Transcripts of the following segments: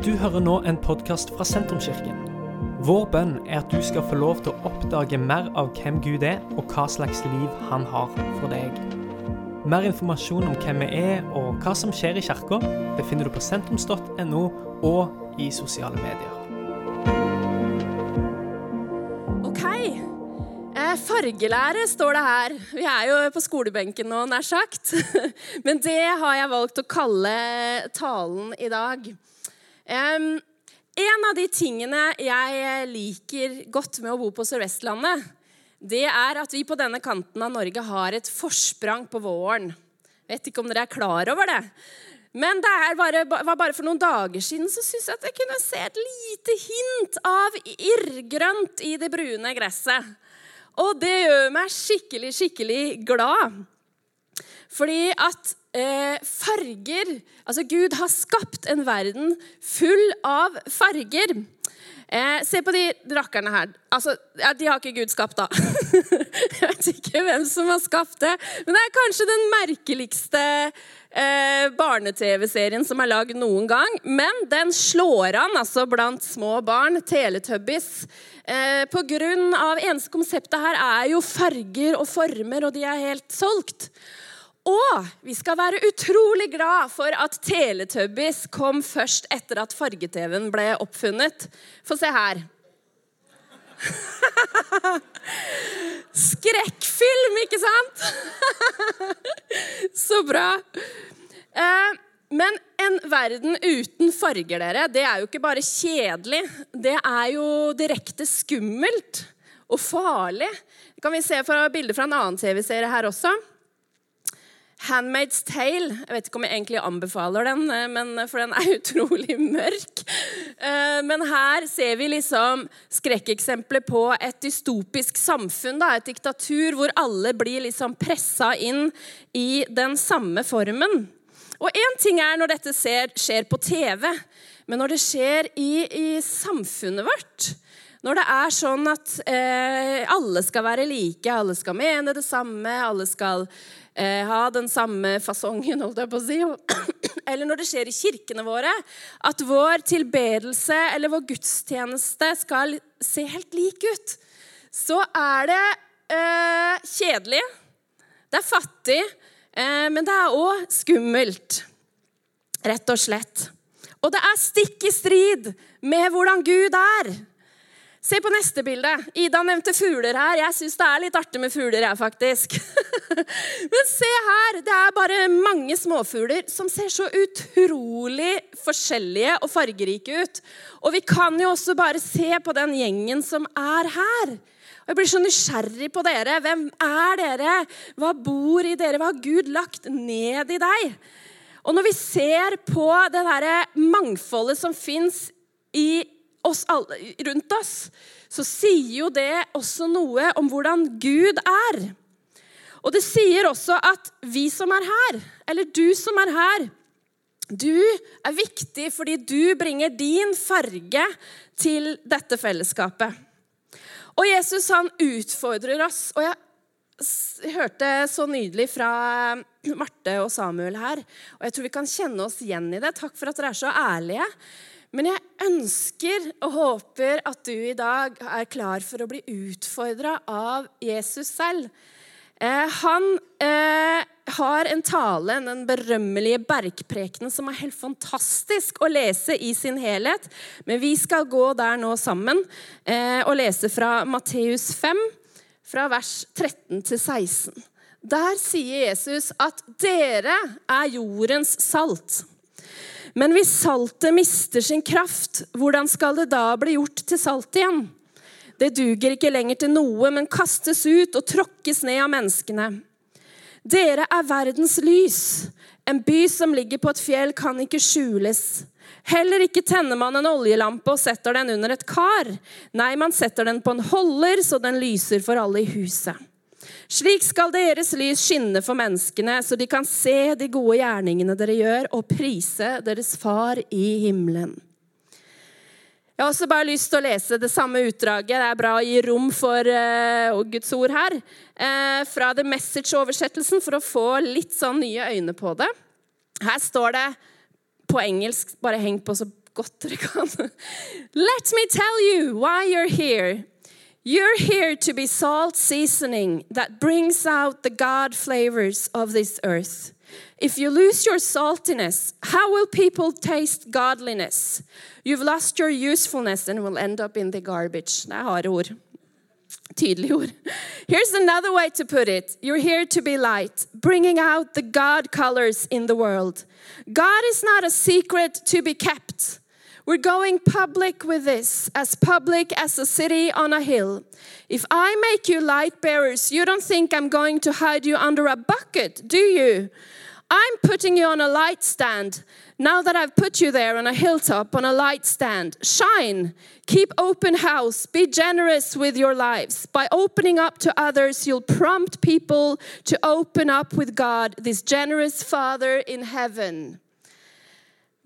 Du hører nå en podkast fra Sentrumskirken. Vår bønn er at du skal få lov til å oppdage mer av hvem Gud er, og hva slags liv han har for deg. Mer informasjon om hvem vi er og hva som skjer i kirka, befinner du på sentrums.no og i sosiale medier. Ok. Eh, fargelære står det her. Vi er jo på skolebenken nå, nær sagt. Men det har jeg valgt å kalle talen i dag. Um, en av de tingene jeg liker godt med å bo på Sør-Vestlandet, det er at vi på denne kanten av Norge har et forsprang på våren. Vet ikke om dere er klar over det. Men det bare, var bare for noen dager siden så syns jeg at jeg kunne se et lite hint av irrgrønt i det brune gresset. Og det gjør meg skikkelig, skikkelig glad. Fordi at eh, farger Altså, Gud har skapt en verden full av farger. Eh, se på de rakkerne her. Altså, ja, De har ikke Gud skapt, da. Jeg vet ikke hvem som har skapt det. Men det er kanskje den merkeligste eh, barne-TV-serien som er lagd noen gang. Men den slår an altså blant små barn. Teletubbies. Eh, på grunn av eneste konseptet her er jo farger og former, og de er helt solgt. Og vi skal være utrolig glad for at Teletubbies kom først etter at farge-TV-en ble oppfunnet. Få se her. Skrekkfilm, ikke sant? Så bra. Eh, men en verden uten farger, dere, det er jo ikke bare kjedelig. Det er jo direkte skummelt og farlig. Det kan vi se fra bilder fra en annen TV-serie her også. Handmaid's Tale. Jeg vet ikke om jeg egentlig anbefaler den, eh, men, eh, for den er utrolig mørk. Eh, men her ser vi liksom skrekkeksempler på et dystopisk samfunn. Da, et diktatur hvor alle blir liksom pressa inn i den samme formen. Og én ting er når dette skjer på TV, men når det skjer i, i samfunnet vårt når det er sånn at eh, alle skal være like, alle skal mene det samme, alle skal eh, ha den samme fasongen, holdt jeg på å si. Eller når det skjer i kirkene våre, at vår tilbedelse eller vår gudstjeneste skal se helt lik ut, så er det eh, kjedelig. Det er fattig, eh, men det er òg skummelt. Rett og slett. Og det er stikk i strid med hvordan Gud er. Se på neste bilde. Ida nevnte fugler her. Jeg syns det er litt artig med fugler, jeg, faktisk. Men se her. Det er bare mange småfugler som ser så utrolig forskjellige og fargerike ut. Og vi kan jo også bare se på den gjengen som er her. Jeg blir så nysgjerrig på dere. Hvem er dere? Hva bor i dere? Hva har Gud lagt ned i deg? Og når vi ser på det derre mangfoldet som fins i oss alle, rundt oss, så sier jo det også noe om hvordan Gud er. Og det sier også at vi som er her, eller du som er her, du er viktig fordi du bringer din farge til dette fellesskapet. Og Jesus han utfordrer oss. Og jeg hørte så nydelig fra Marte og Samuel her. Og jeg tror vi kan kjenne oss igjen i det. Takk for at dere er så ærlige. Men jeg ønsker og håper at du i dag er klar for å bli utfordra av Jesus selv. Eh, han eh, har en tale, den berømmelige bergprekenen, som er helt fantastisk å lese i sin helhet. Men vi skal gå der nå sammen eh, og lese fra Matteus 5, fra vers 13 til 16. Der sier Jesus at dere er jordens salt. Men hvis saltet mister sin kraft, hvordan skal det da bli gjort til salt igjen? Det duger ikke lenger til noe, men kastes ut og tråkkes ned av menneskene. Dere er verdens lys. En by som ligger på et fjell, kan ikke skjules. Heller ikke tenner man en oljelampe og setter den under et kar. Nei, man setter den på en holder, så den lyser for alle i huset. Slik skal deres lys skinne for menneskene, så de kan se de gode gjerningene dere gjør, og prise deres far i himmelen. Jeg har også bare lyst til å lese det samme utdraget. Det er bra å gi rom for uh, Guds ord her. Uh, fra The Message-oversettelsen, for å få litt sånn nye øyne på det. Her står det på engelsk, bare heng på, så godt dere kan. Let me tell you why you're here. You're here to be salt seasoning that brings out the God flavors of this earth. If you lose your saltiness, how will people taste godliness? You've lost your usefulness and will end up in the garbage. Det er. Here's another way to put it You're here to be light, bringing out the God colors in the world. God is not a secret to be kept. We're going public with this, as public as a city on a hill. If I make you light bearers, you don't think I'm going to hide you under a bucket, do you? I'm putting you on a light stand. Now that I've put you there on a hilltop, on a light stand, shine. Keep open house. Be generous with your lives. By opening up to others, you'll prompt people to open up with God, this generous Father in heaven.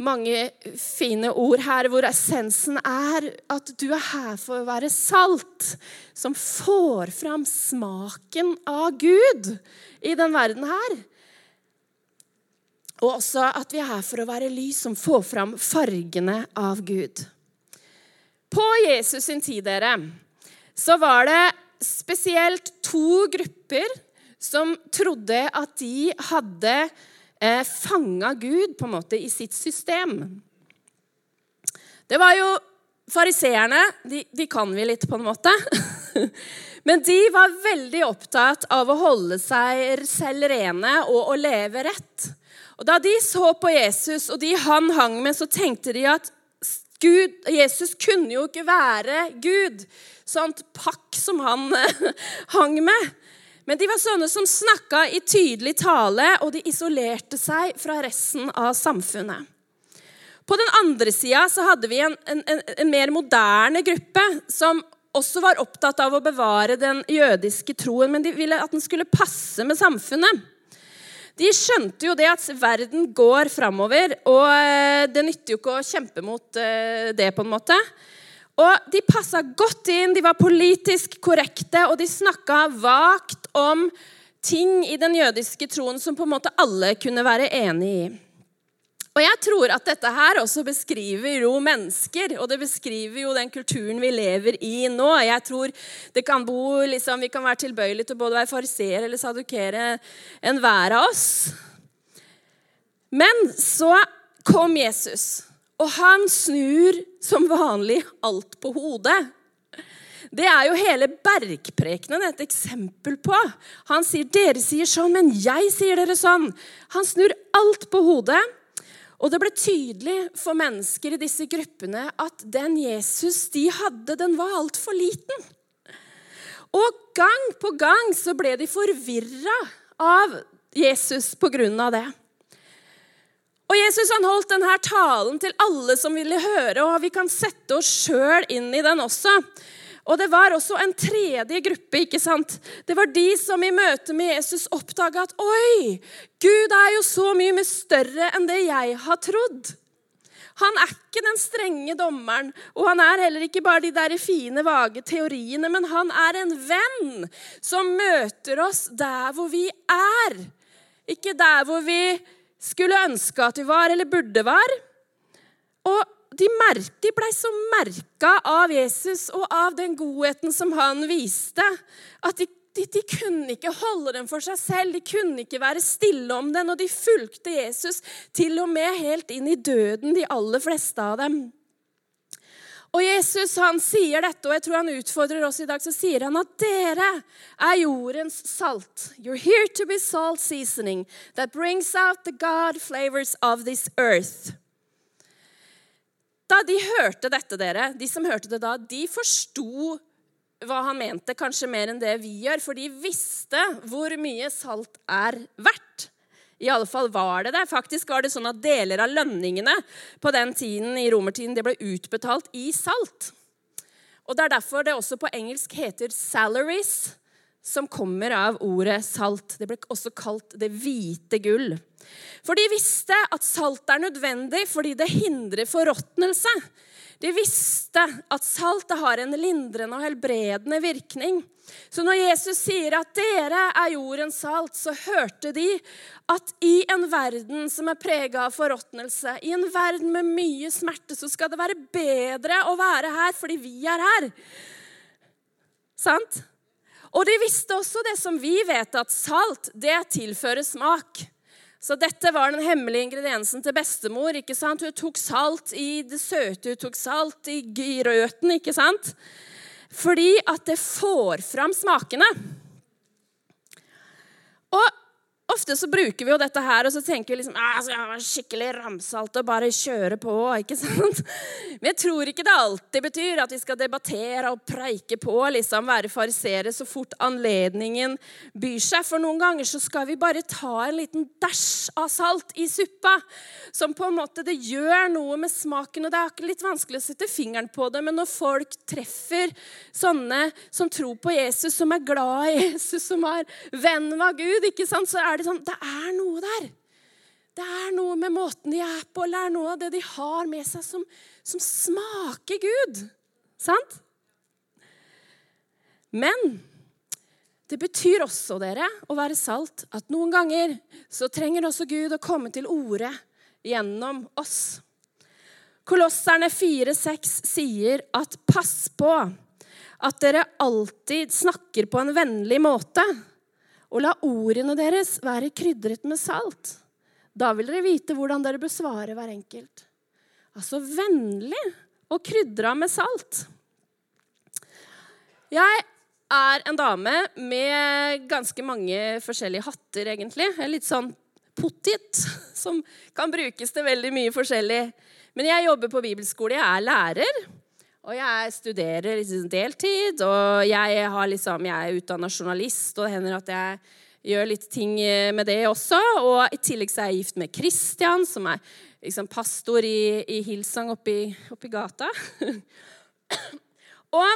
Mange fine ord her hvor essensen er at du er her for å være salt, som får fram smaken av Gud i den verden her. Og også at vi er her for å være lys som får fram fargene av Gud. På Jesus sin tid, dere, så var det spesielt to grupper som trodde at de hadde eh, fanga Gud på en måte i sitt system. Det var jo fariseerne. De, de kan vi litt, på en måte. Men de var veldig opptatt av å holde seg selv rene og å leve rett. Og Da de så på Jesus og de han hang med, så tenkte de at Gud, Jesus kunne jo ikke være Gud. Sånt pakk som han hang med. Men de var sånne som snakka i tydelig tale, og de isolerte seg fra resten av samfunnet. På den andre sida hadde vi en, en, en, mer moderne gruppe som også var opptatt av å bevare den jødiske troen, men de ville at den skulle passe med samfunnet. De skjønte jo det at verden går framover, og eh, det nytter jo ikke å kjempe mot eh, det, på en måte. Og de passa godt inn, de var politisk korrekte, og de snakka vagt om ting i den jødiske troen som på en måte alle kunne være enig i. Og jeg tror at dette her også beskriver jo mennesker, og det beskriver jo den kulturen vi lever i nå. Jeg tror det kan bo, liksom, Vi kan være tilbøyelige til både å være fariseere eller sadukere enhver av oss. Men så kom Jesus, og han snur som vanlig alt på hodet. Det er jo hele bergprekenen et eksempel på. Han sier 'dere sier sånn, men jeg sier dere sånn'. Han snur alt på hodet. Og det ble tydelig for mennesker i disse gruppene at den Jesus de hadde, den var altfor liten. Og gang på gang så ble de forvirra av Jesus på grunn av det. Og Jesus han holdt denne talen til alle som ville høre, og vi kan sette oss sjøl inn i den også. Og det var også en tredje gruppe. ikke sant? Det var de som i møte med Jesus oppdaga at oi, Gud er jo så mye mer større enn det jeg har trodd. Han er ikke den strenge dommeren, og han er heller ikke bare de der fine, vage teoriene, men han er en venn som møter oss der hvor vi er. Ikke der hvor vi skulle ønske at vi var eller burde være. Og de, de blei så merka av Jesus og av den godheten som han viste, at de, de, de, kunne ikke holde den for seg selv. De kunne ikke være stille om den, og de fulgte Jesus til og med helt inn i døden, de aller fleste av dem. Og Jesus han sier dette, og jeg tror han utfordrer oss i dag. Så sier han at dere er jordens salt. You're here to be salt seasoning that brings out the God flavors of this earth. Da de hørte dette, dere, de som hørte det da, de forsto hva han mente, kanskje mer enn det vi gjør, for de visste hvor mye salt er verdt. I alle fall var det det. Faktisk var det sånn at deler av lønningene på den tiden i romertiden det ble utbetalt i salt. Og Det er derfor det også på engelsk heter 'salaries'. som kommer av ordet salt. Det ble også kalt det hvite gull. For de visste at salt er nødvendig fordi det hindrer forråtnelse. De visste at saltet har en lindrende og helbredende virkning. Så når Jesus sier at 'dere er jordens salt', så hørte de at i en verden som er prega av forråtnelse, i en verden med mye smerte, så skal det være bedre å være her fordi vi er her. Sant? Og de visste også det som vi vet, at salt det tilfører smak. Så dette var den hemmelige ingrediensen til bestemor. ikke sant? Hun tok salt i det søte, hun tok salt i grøten, ikke sant? Fordi at det får fram smakene. Og Ofte så bruker vi jo dette her, og så tenker vi liksom ah, skal jeg være skikkelig ramsalt og bare kjøre på. ikke sant? Men jeg tror ikke det alltid betyr at vi skal debattere og preike på, liksom være farisere så fort anledningen byr seg. For noen ganger så skal vi bare ta en liten dæsj av salt i suppa, som på en måte det gjør noe med smaken. Og det er litt vanskelig å sette fingeren på det, men når folk treffer sånne som tror på Jesus, som er glad i Jesus, som er venn av Gud, ikke sant, så er det sånn Det er noe der. Det er noe med måten de er på, eller er noe av det de har med seg, som, som smaker Gud. Sant? Men det betyr også, dere, å være salt, at noen ganger så trenger også Gud å komme til orde gjennom oss. Kolosserne 4,6 sier at pass på at dere alltid snakker på en vennlig måte og la ordene deres være krydret med salt. Da vil dere vite hvordan dere bør svare hver enkelt. Altså vennlig og krydra med salt. Jeg er en dame med ganske mange forskjellige hatter, egentlig. Jeg er litt sånn pottit, som kan brukes til veldig mye forskjellig. Men jeg jobber på bibelskole, jeg er lærer. Og jeg studerer liksom deltid, og jeg, liksom, jeg er utdanna journalist, og det hender at jeg gjør litt ting eh, med det også. Og i tillegg så er jeg gift med Kristian, som er liksom pastor i, i Hilsang oppi, oppi gata. og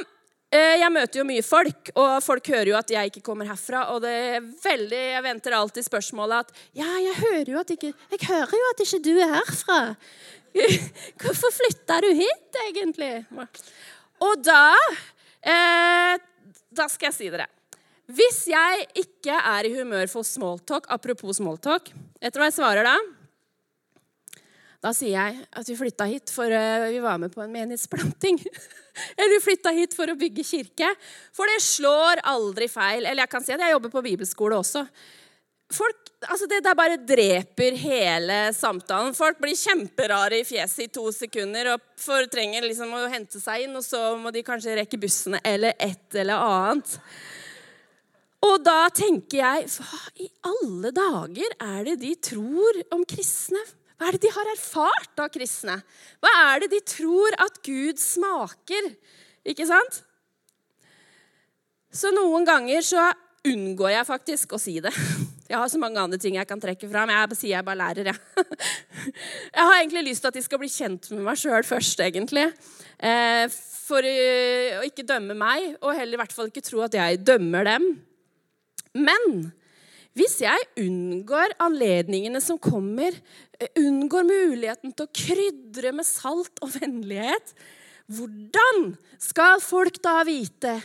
eh, jeg møter jo mye folk, og folk hører jo at jeg ikke kommer herfra. Og det er veldig, jeg venter alltid spørsmålet at Ja, jeg hører jo at ikke, jeg hører jo at ikke du er herfra. Hvorfor flytta du hit, egentlig? Og da eh, Da skal jeg si dere. Hvis jeg ikke er i humør for smalltalk, apropos smalltalk Vet du hva jeg svarer da? Da sier jeg at vi flytta hit for uh, vi var med på en menighetsplanting. Eller vi flytta hit for å bygge kirke. For det slår aldri feil. Eller jeg kan si at jeg jobber på bibelskole også folk, altså det der bare dreper hele samtalen. Folk blir kjemperare i fjeset i to sekunder og fortrenger liksom å hente seg inn, og så må de kanskje rekke bussene eller et eller annet. Og da tenker jeg Hva i alle dager er det de tror om kristne? Hva er det de har erfart av kristne? Hva er det de tror at Gud smaker? Ikke sant? Så noen ganger så unngår jeg faktisk å si det. Jeg har så mange andre ting jeg kan trekke fram. Jeg sier jeg bare lærer, jeg. Jeg har egentlig lyst til at de skal bli kjent med meg sjøl først, egentlig. Eh, for å ikke dømme meg, og heller i hvert fall ikke tro at jeg dømmer dem. Men hvis jeg unngår anledningene som kommer, eh, unngår muligheten til å krydre med salt og vennlighet, hvordan skal folk da vite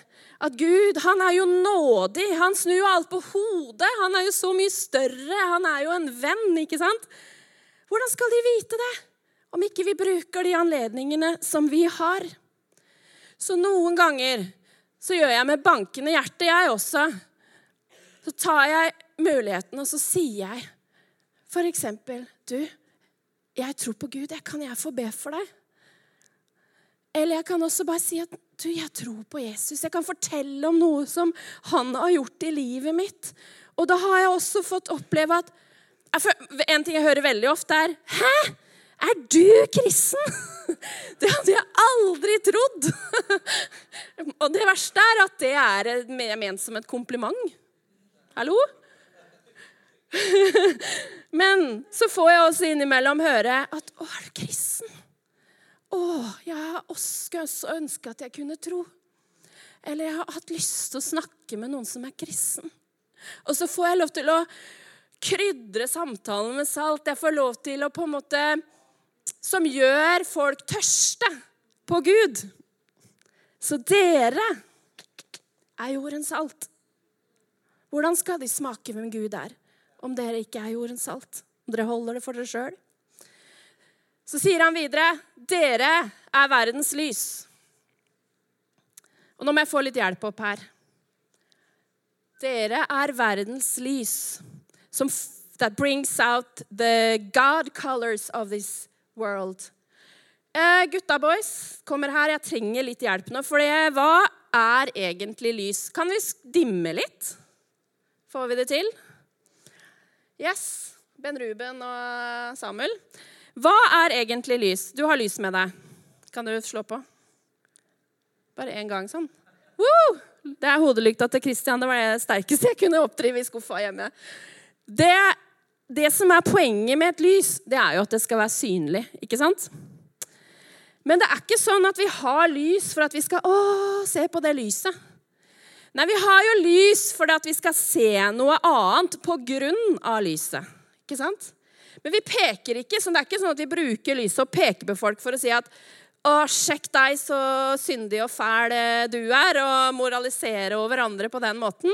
at Gud han er jo nådig. Han snur jo alt på hodet. Han er jo så mye større. Han er jo en venn, ikke sant? Hvordan skal de vite det om ikke vi bruker de anledningene som vi har? Så noen ganger så gjør jeg med bankende hjerte, jeg også. Så tar jeg muligheten, og så sier jeg for eksempel Du, jeg tror på Gud. Kan jeg få be for deg? Eller jeg kan også bare si at du, jeg tror på Jesus. Jeg kan fortelle om noe som han har gjort i livet mitt. Og da har jeg også fått oppleve at En ting jeg hører veldig ofte, er Hæ? Er du kristen? Det hadde jeg aldri trodd. Og det verste er at det er ment som et kompliment. Hallo? Men så får jeg også innimellom høre at Å, er du kristen? Å, jeg skulle ønske at jeg kunne tro. Eller jeg har hatt lyst til å snakke med noen som er kristen. Og så får jeg lov til å krydre samtalen med salt. Jeg får lov til å på en måte Som gjør folk tørste på Gud. Så dere er jordens salt. Hvordan skal de smake hvem Gud er, om dere ikke er jordens salt? Om dere holder det for dere sjøl? Så sier han videre, dere er verdens lys. Og nå må jeg få litt hjelp opp her. Dere er verdens lys som that brings out the God colors of this world. Eh, gutta boys kommer her. Jeg trenger litt hjelp nå. For hva er egentlig lys? Kan vi dimme litt? Får vi det til? Yes. Ben Ruben og Samuel. Hva er egentlig lys? Du har lys med deg. Kan du slå på? Bare én gang sånn. Woo! Det er hodelykta til Christian. Det var det sterkeste jeg kunne oppdrive i skuffa hjemme. Det, det, som er poenget med et lys, det er jo at det skal være synlig. ikke sant? Men det er ikke sånn at vi har lys for at vi skal Å, se på det lyset. Nei, vi har jo lys for at vi skal se noe annet på grunn av lyset. Ikke sant? Men vi peker ikke, så det er ikke sånn at vi bruker lyset og peker på folk for å si at å, sjekk deg, så syndig og fæl du er, og moralisere over andre på den måten.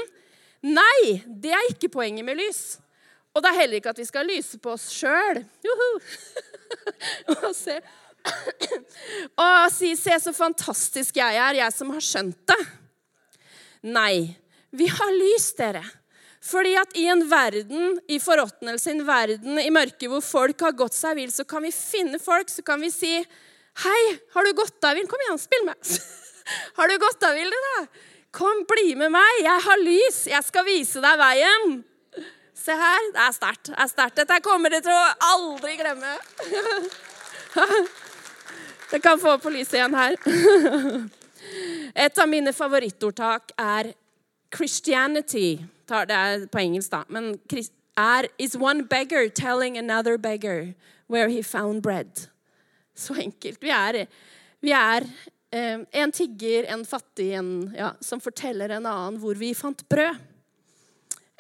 Nei, det er ikke poenget med lys. Og det er heller ikke at vi skal lyse på oss sjøl. og se Og si 'se så fantastisk jeg er, jeg som har skjønt det'. Nei, vi har lys, dere. Fordi at i en verden i forråtnelse, en verden i mørket hvor folk har gått seg vill, så kan vi finne folk, så kan vi si 'Hei, har du gått deg vill? Kom igjen, spill med.' 'Har du gått deg vill, da? Kom, bli med meg. Jeg har lys. Jeg skal vise deg veien.' Se her. Det er sterkt. Det er sterkt. Dette kommer dere til å aldri glemme. Det kan få på lyset igjen her. Et av mine favorittordtak er 'Christianity'. Det er på engelsk, da. Men er 'is one beggar telling another beggar where he found bread'. Så enkelt. Vi er, vi er eh, en tigger, en fattig, en ja, som forteller en annen hvor vi fant brød.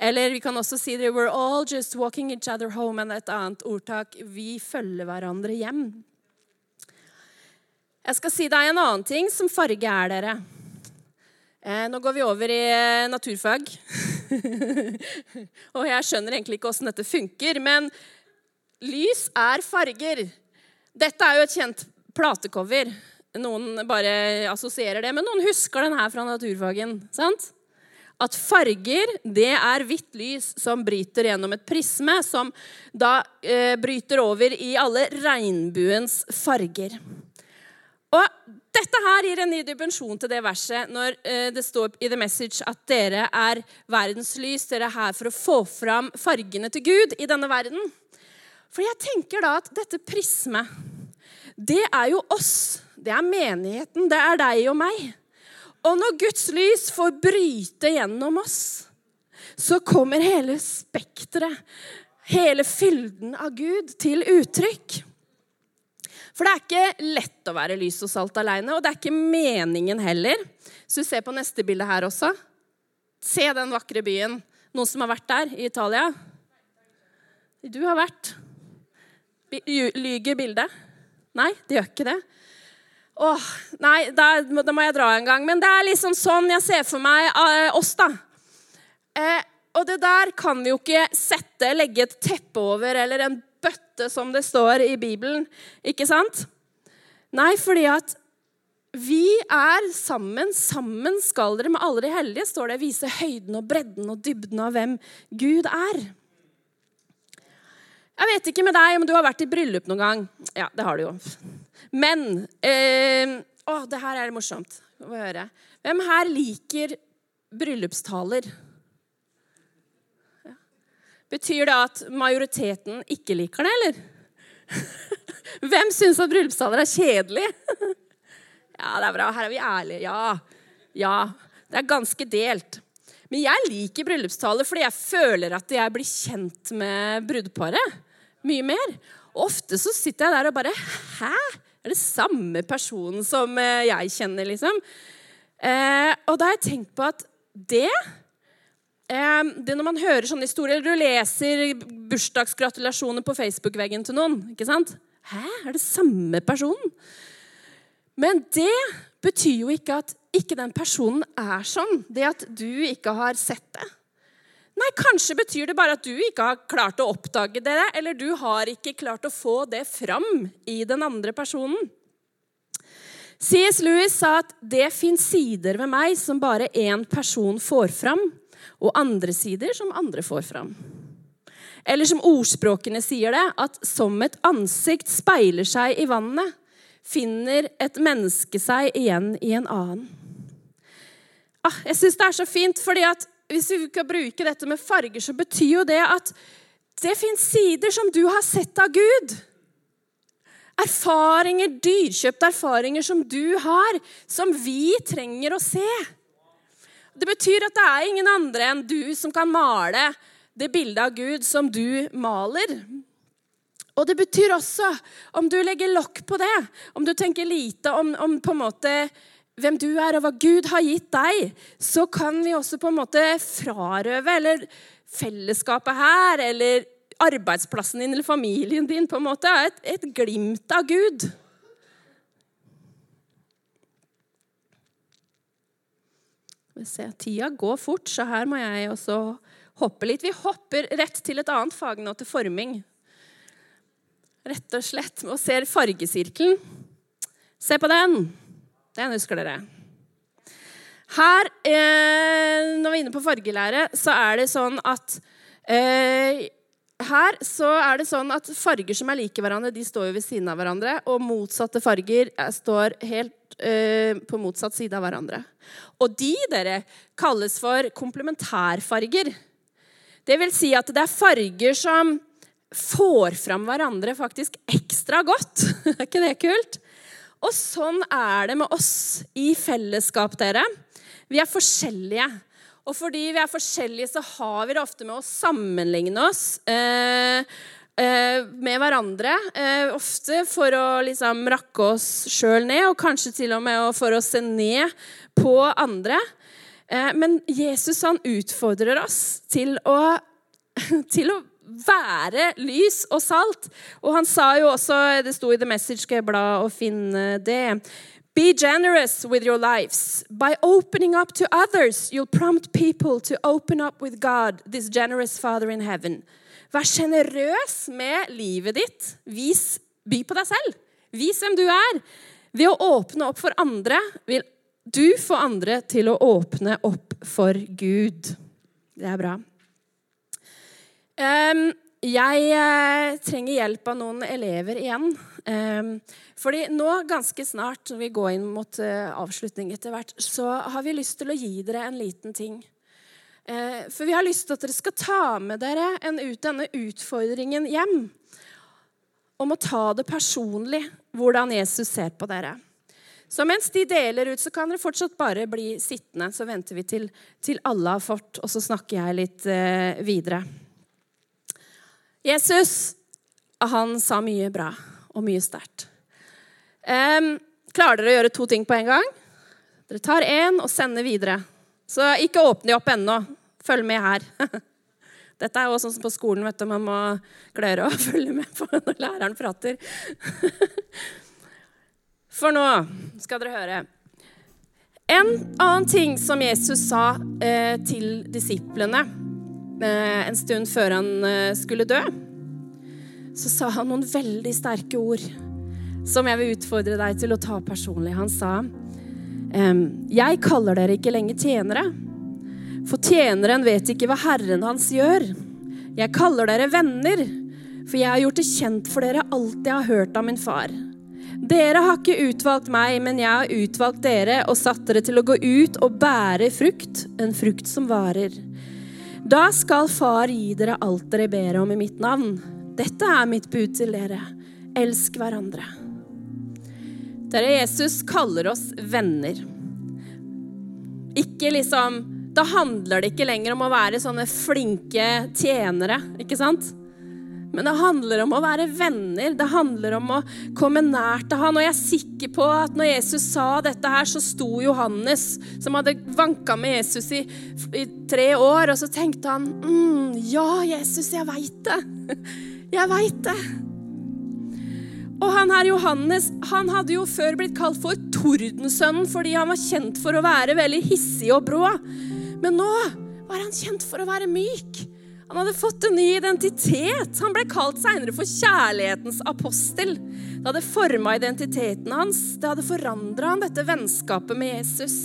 Eller vi kan også si det, we're all just walking each other home. Men et annet ordtak vi følger hverandre hjem. Jeg skal si deg en annen ting som farge er dere. Eh, nå går vi over i eh, naturfag. og jeg skjønner egentlig ikke åssen dette funker, men lys er farger. Dette er jo et kjent platecover. Noen bare assosierer det, men noen husker den her fra naturfagen. sant? At farger, det er hvitt lys som bryter gjennom et prisme, som da eh, bryter over i alle regnbuens farger. Og dette her gir en ny dimensjon til det verset når eh, det står i The Message at dere er verdenslys. Dere er her for å få fram fargene til Gud i denne verden. For jeg tenker da at dette prismet, det er jo oss. Det er menigheten. Det er deg og meg. Og når Guds lys får bryte gjennom oss, så kommer hele spekteret, hele fylden av Gud, til uttrykk. For det er ikke lett å være lys og salt aleine, og det er ikke meningen heller. Så du ser på neste bilde her også. Se den vakre byen. Noen som har vært der i Italia? Du har vært. Lyger bildet? Nei, det gjør ikke det. Åh, nei, da, da, må jeg dra en gang. Men det er liksom sånn jeg ser for meg uh, oss, da. Eh, og det der kan vi jo ikke sette, legge et teppe over, eller en bøtte, som det står i Bibelen. Ikke sant? Nei, fordi at vi er sammen. Sammen skal dere med alle de hellige, står det, vise høyden og bredden og dybden av hvem Gud er. Jeg vet ikke med deg om du har vært i bryllup noen gang. Ja, det har du jo. Men eh, Å, det her er morsomt å høre. Hvem her liker bryllupstaler? Betyr det at majoriteten ikke liker det, eller? Hvem syns at bryllupstaler er kjedelig? Ja, det er bra. Her er vi ærlige. Ja. Ja. Det er ganske delt. Men jeg liker bryllupstaler fordi jeg føler at jeg blir kjent med brudeparet mye mer. Ofte så sitter jeg der og bare Hæ? Er det samme personen som eh, jeg kjenner, liksom? Eh, og da har jeg tenkt på at det det Når man hører sånne historier, eller du leser bursdagsgratulasjoner på Facebook-veggen til noen ikke sant? Hæ, er det samme personen? Men det betyr jo ikke at ikke den personen er sånn. Det at du ikke har sett det. Nei, kanskje betyr det bare at du ikke har klart å oppdage det, eller du har ikke klart å få det fram i den andre personen. C.S. Lewis sa at det fins sider ved meg som bare én person får fram, og andre sider som andre får fram. Eller som ordspråkene sier det, at som et ansikt speiler seg i vannet, finner et menneske seg igjen i en annen. Ah, jeg syns det er så fint, fordi at hvis vi kan bruke dette med farger, så betyr jo det at det fins sider som du har sett av Gud. Erfaringer, dyrkjøpte erfaringer som du har, som vi trenger å se. Det betyr at det er ingen andre enn du som kan male det bildet av Gud som du maler. Og det betyr også, om du legger lokk på det, om du tenker lite om, om på en måte hvem du er, og hva Gud har gitt deg, så kan vi også på en måte frarøve eller fellesskapet her, eller arbeidsplassen din eller familien din på en måte er et, et glimt av Gud. Se, tida går fort, så her må jeg også hoppe litt. Vi hopper rett til et annet fag nå, til forming. Rett og slett og ser fargesirkelen. Se på den. Den husker dere. Her, eh, når vi er inne på fargelære, så er det sånn at eh, Her så er det sånn at farger som er like hverandre, de står jo ved siden av hverandre. Og motsatte farger eh, står helt uh, på motsatt side av hverandre. Og de, dere, kalles for komplementærfarger. Det vil si at det er farger som får fram hverandre faktisk ekstra godt. er ikke det kult? Og sånn er det med oss i fellesskap, dere. Vi er forskjellige. Og fordi vi er forskjellige, så har vi det ofte med å sammenligne oss eh, eh, med hverandre. Eh, ofte for å liksom rakke oss sjøl ned, og kanskje til og med for å se ned på andre. Eh, men Jesus han utfordrer oss til å, til å være lys og salt. Og han sa jo også, det sto i The Message, skal jeg bla og finne det Be generous with your lives. By opening up to others, you'll prompt people to open up with God, this generous Father in heaven. Vær sjenerøs med livet ditt. Vis, by på deg selv. Vis hvem du er. Ved å åpne opp for andre vil du få andre til å åpne opp for Gud. Det er bra. Jeg uh, trenger hjelp av noen elever igjen. Um, fordi nå ganske snart, når vi går inn mot uh, avslutning etter hvert, så har vi lyst til å gi dere en liten ting. Uh, for vi har lyst til at dere skal ta med dere ut, denne utfordringen hjem. Om å ta det personlig, hvordan Jesus ser på dere. Så mens de deler ut, så kan dere fortsatt bare bli sittende. Så venter vi til, til alle har fått, og så snakker jeg litt videre. Jesus han sa mye bra og mye sterkt. Um, klarer dere å gjøre to ting på en gang? Dere tar én og sender videre. Så ikke åpne de opp ennå. Følg med her. Dette er jo sånn som på skolen. vet du, Man må klare å følge med på når læreren prater. For nå skal dere høre. En annen ting som Jesus sa eh, til disiplene Eh, en stund før han eh, skulle dø, så sa han noen veldig sterke ord som jeg vil utfordre deg til å ta personlig. Han sa, 'Jeg kaller dere ikke lenger tjenere, for tjeneren vet ikke hva Herren hans gjør.' 'Jeg kaller dere venner, for jeg har gjort det kjent for dere alt jeg har hørt av min far.' Dere har ikke utvalgt meg, men jeg har utvalgt dere og satt dere til å gå ut og bære frukt, en frukt som varer. Da skal Far gi dere alt dere ber om i mitt navn. Dette er mitt bud til dere. Elsk hverandre. Dere, Jesus kaller oss venner. Ikke liksom Da handler det ikke lenger om å være sånne flinke tjenere, ikke sant? Men det handler om å være venner. Det handler om å komme nær til han. Og jeg er sikker på at når Jesus sa dette her, så sto Johannes, som hadde vanka med Jesus i, i tre år, og så tenkte han mm, Ja, Jesus, jeg veit det. Jeg veit det. Og han her Johannes han hadde jo før blitt kalt for Tordensønnen fordi han var kjent for å være veldig hissig og brå. Men nå var han kjent for å være myk. Han hadde fått en ny identitet. Han ble kalt seinere for kjærlighetens apostel. Det hadde forma identiteten hans. Det hadde forandra han dette vennskapet med Jesus.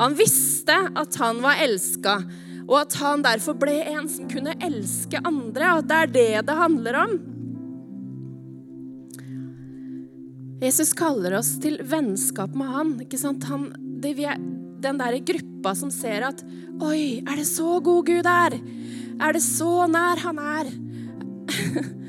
Han visste at han var elska, og at han derfor ble en som kunne elske andre. At det er det det handler om. Jesus kaller oss til vennskap med han. ikke sant? Han, det, den der gruppa som ser at Oi, er det så god Gud er? Er det så nær han er?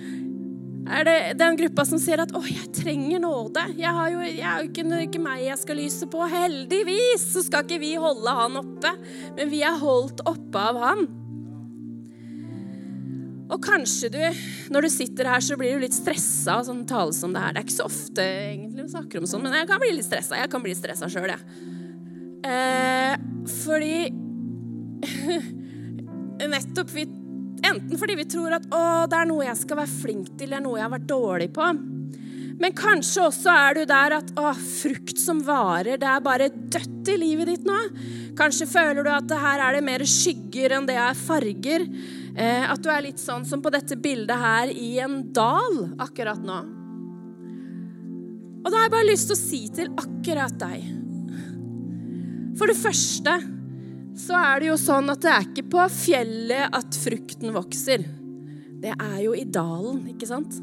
Er det den gruppa som sier at 'Å, jeg trenger nåde'? Jeg, har jo, jeg er jo ikke, ikke, meg jeg skal lyse på. Heldigvis så skal ikke vi holde han oppe, men vi er holdt oppe av han. Og kanskje du, når du sitter her, så blir du litt stressa av sånn tale som det her. Det er ikke så ofte egentlig vi snakker om sånn, men jeg kan bli litt stressa. Jeg kan bli stressa sjøl, jeg. Eh, fordi nettopp vi, Enten fordi vi tror at det er noe jeg skal være flink til, det er noe jeg har vært dårlig på. Men kanskje også er du der at å, frukt som varer, det er bare dødt i livet ditt nå. Kanskje føler du at her er det mer skygger enn det er farger. Eh, at du er litt sånn som på dette bildet her i en dal akkurat nå. Og da har jeg bare lyst til å si til akkurat deg For det første så er det jo sånn at det er ikke på fjellet at frukten vokser. Det er jo i dalen, ikke sant?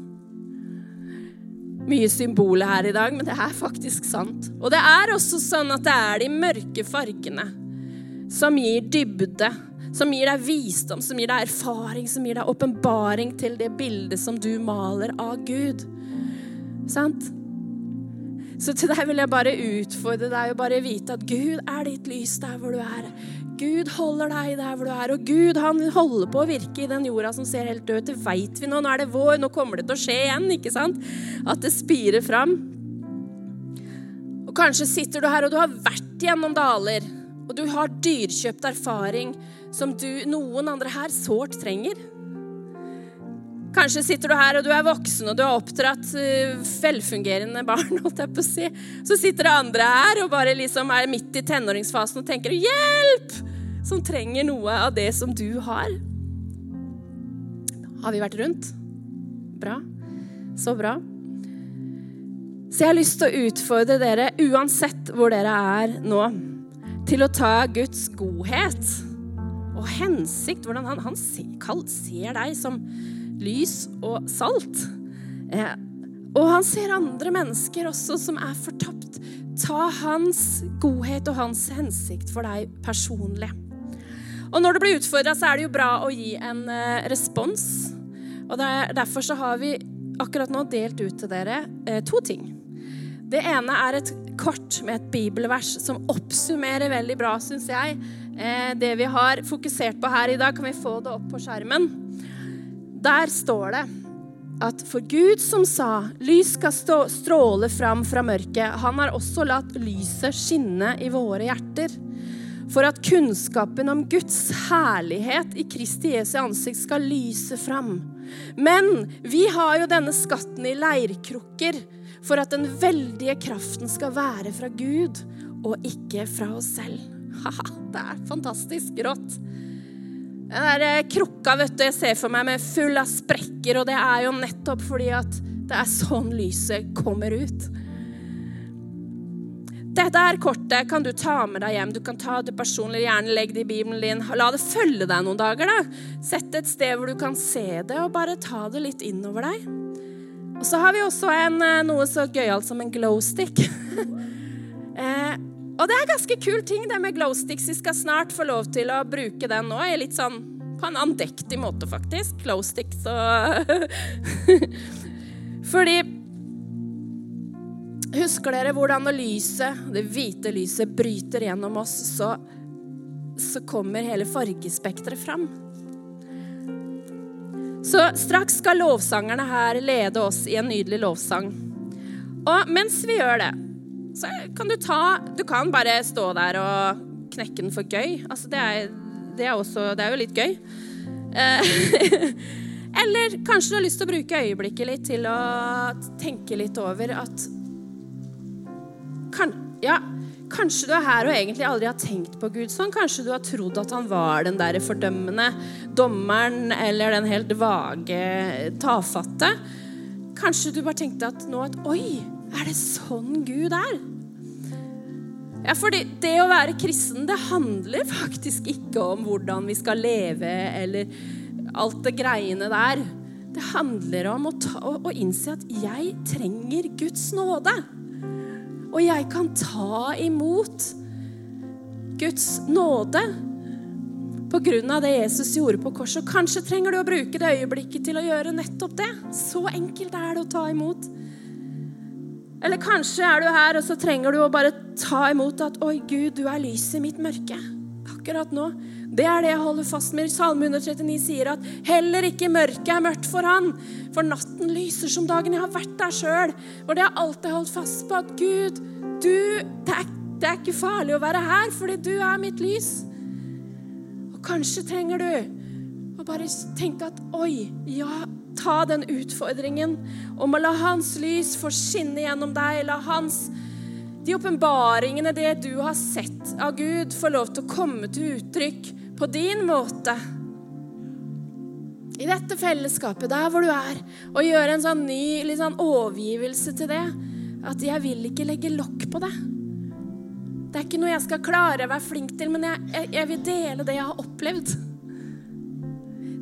Mye symboler her i dag, men det er faktisk sant. Og det er også sånn at det er de mørke fargene som gir dybde, som gir deg visdom, som gir deg erfaring, som gir deg åpenbaring til det bildet som du maler av Gud. Sant? Så til deg vil jeg bare utfordre deg og bare vite at Gud er ditt lys der hvor du er. Gud holder deg der hvor du er, og Gud han holder på å virke i den jorda som ser helt død ut. Det veit vi nå. Nå er det vår, nå kommer det til å skje igjen, ikke sant? At det spirer fram. Og kanskje sitter du her, og du har vært gjennom daler, og du har dyrkjøpt erfaring som du, noen andre her sårt trenger. Kanskje sitter du her og du er voksen og du har oppdratt uh, velfungerende barn. holdt jeg på å si. Så sitter det andre her og bare liksom er midt i tenåringsfasen og tenker 'hjelp!' Som trenger noe av det som du har. Har vi vært rundt? Bra. Så bra. Så jeg har lyst til å utfordre dere, uansett hvor dere er nå, til å ta Guds godhet og hensikt, hvordan han, han ser, ser deg som lys og salt. Eh, og han ser andre mennesker også som er fortapt. Ta hans godhet og hans hensikt for deg personlig. Og når du blir utfordra, så er det jo bra å gi en eh, respons. Og der, Derfor så har vi akkurat nå delt ut til dere eh, to ting. Det ene er et kort med et bibelvers som oppsummerer veldig bra, syns jeg, eh, det vi har fokusert på her i dag. Kan vi få det opp på skjermen? Der står det at for Gud som sa lys skal stå, stråle fram fra mørket, han har også latt lyset skinne i våre hjerter. For at kunnskapen om Guds herlighet i Kristi Jesu ansikt skal lyse fram. Men vi har jo denne skatten i leirkrukker for at den veldige kraften skal være fra Gud og ikke fra oss selv. Haha, det er fantastisk rått. Den der eh, krukka vet du, jeg ser for meg med full av sprekker, og det er jo nettopp fordi at det er sånn lyset kommer ut. Dette her kortet kan du ta med deg hjem. Du kan ta det personlig, gjerne legg det i Bibelen din. La det følge deg noen dager. da. Sett et sted hvor du kan se det, og bare ta det litt innover deg. Og så har vi også en, eh, noe så gøyalt som en glowstick. eh, og det er ganske kul ting, det med glowsticks. Vi skal snart få lov til å bruke den nå. Litt sånn på en andektig måte, faktisk. Glowsticks og Fordi Husker dere hvordan når lyset, det hvite lyset, bryter gjennom oss, så, så kommer hele fargespekteret fram? Så straks skal lovsangerne her lede oss i en nydelig lovsang. Og mens vi gjør det, så kan du ta Du kan bare stå der og knekke den for gøy. Altså, det er, det er, også, det er jo litt gøy. Eh, eller kanskje du har lyst til å bruke øyeblikket litt til å tenke litt over at kan, Ja, kanskje du er her og egentlig aldri har tenkt på Gud sånn. Kanskje du har trodd at han var den der fordømmende dommeren eller den helt vage tafatte. Kanskje du bare tenkte at nå at Oi, er det sånn Gud er? Ja, fordi det å være kristen, det handler faktisk ikke om hvordan vi skal leve eller alt det greiene der. Det handler om å, ta, å, å innse at jeg trenger Guds nåde. Og jeg kan ta imot Guds nåde på grunn av det Jesus gjorde på korset. Kanskje trenger du å bruke det øyeblikket til å gjøre nettopp det. Så enkelt er det å ta imot. Eller kanskje er du her, og så trenger du å bare ta imot at Oi, Gud, du er lyset i mitt mørke. Akkurat nå. Det er det jeg holder fast med. Salme 139 sier at heller ikke mørket er mørkt for han. For natten lyser som dagen. Jeg har vært der sjøl. Og det har alltid holdt fast på at Gud, du det er, det er ikke farlig å være her, fordi du er mitt lys. Og kanskje trenger du å bare tenke at oi, ja, ta den utfordringen om å la hans lys få skinne gjennom deg. La hans de åpenbaringene, det du har sett av Gud, få lov til å komme til uttrykk på din måte. I dette fellesskapet, der hvor du er, og gjøre en sånn ny litt sånn overgivelse til det. At jeg vil ikke legge lokk på det. Det er ikke noe jeg skal klare å være flink til, men jeg, jeg, jeg vil dele det jeg har opplevd.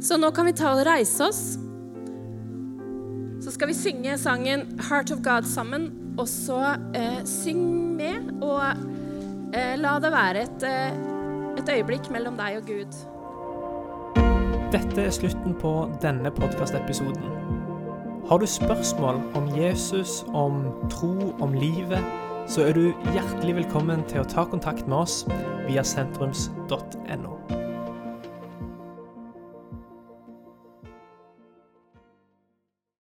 Så nå kan vi ta og reise oss så skal vi synge sangen 'Heart of God' sammen. Og så eh, syng med, og eh, la det være et, eh, et øyeblikk mellom deg og Gud. Dette er slutten på denne podkastepisoden. Har du spørsmål om Jesus, om tro, om livet, så er du hjertelig velkommen til å ta kontakt med oss via sentrums.no.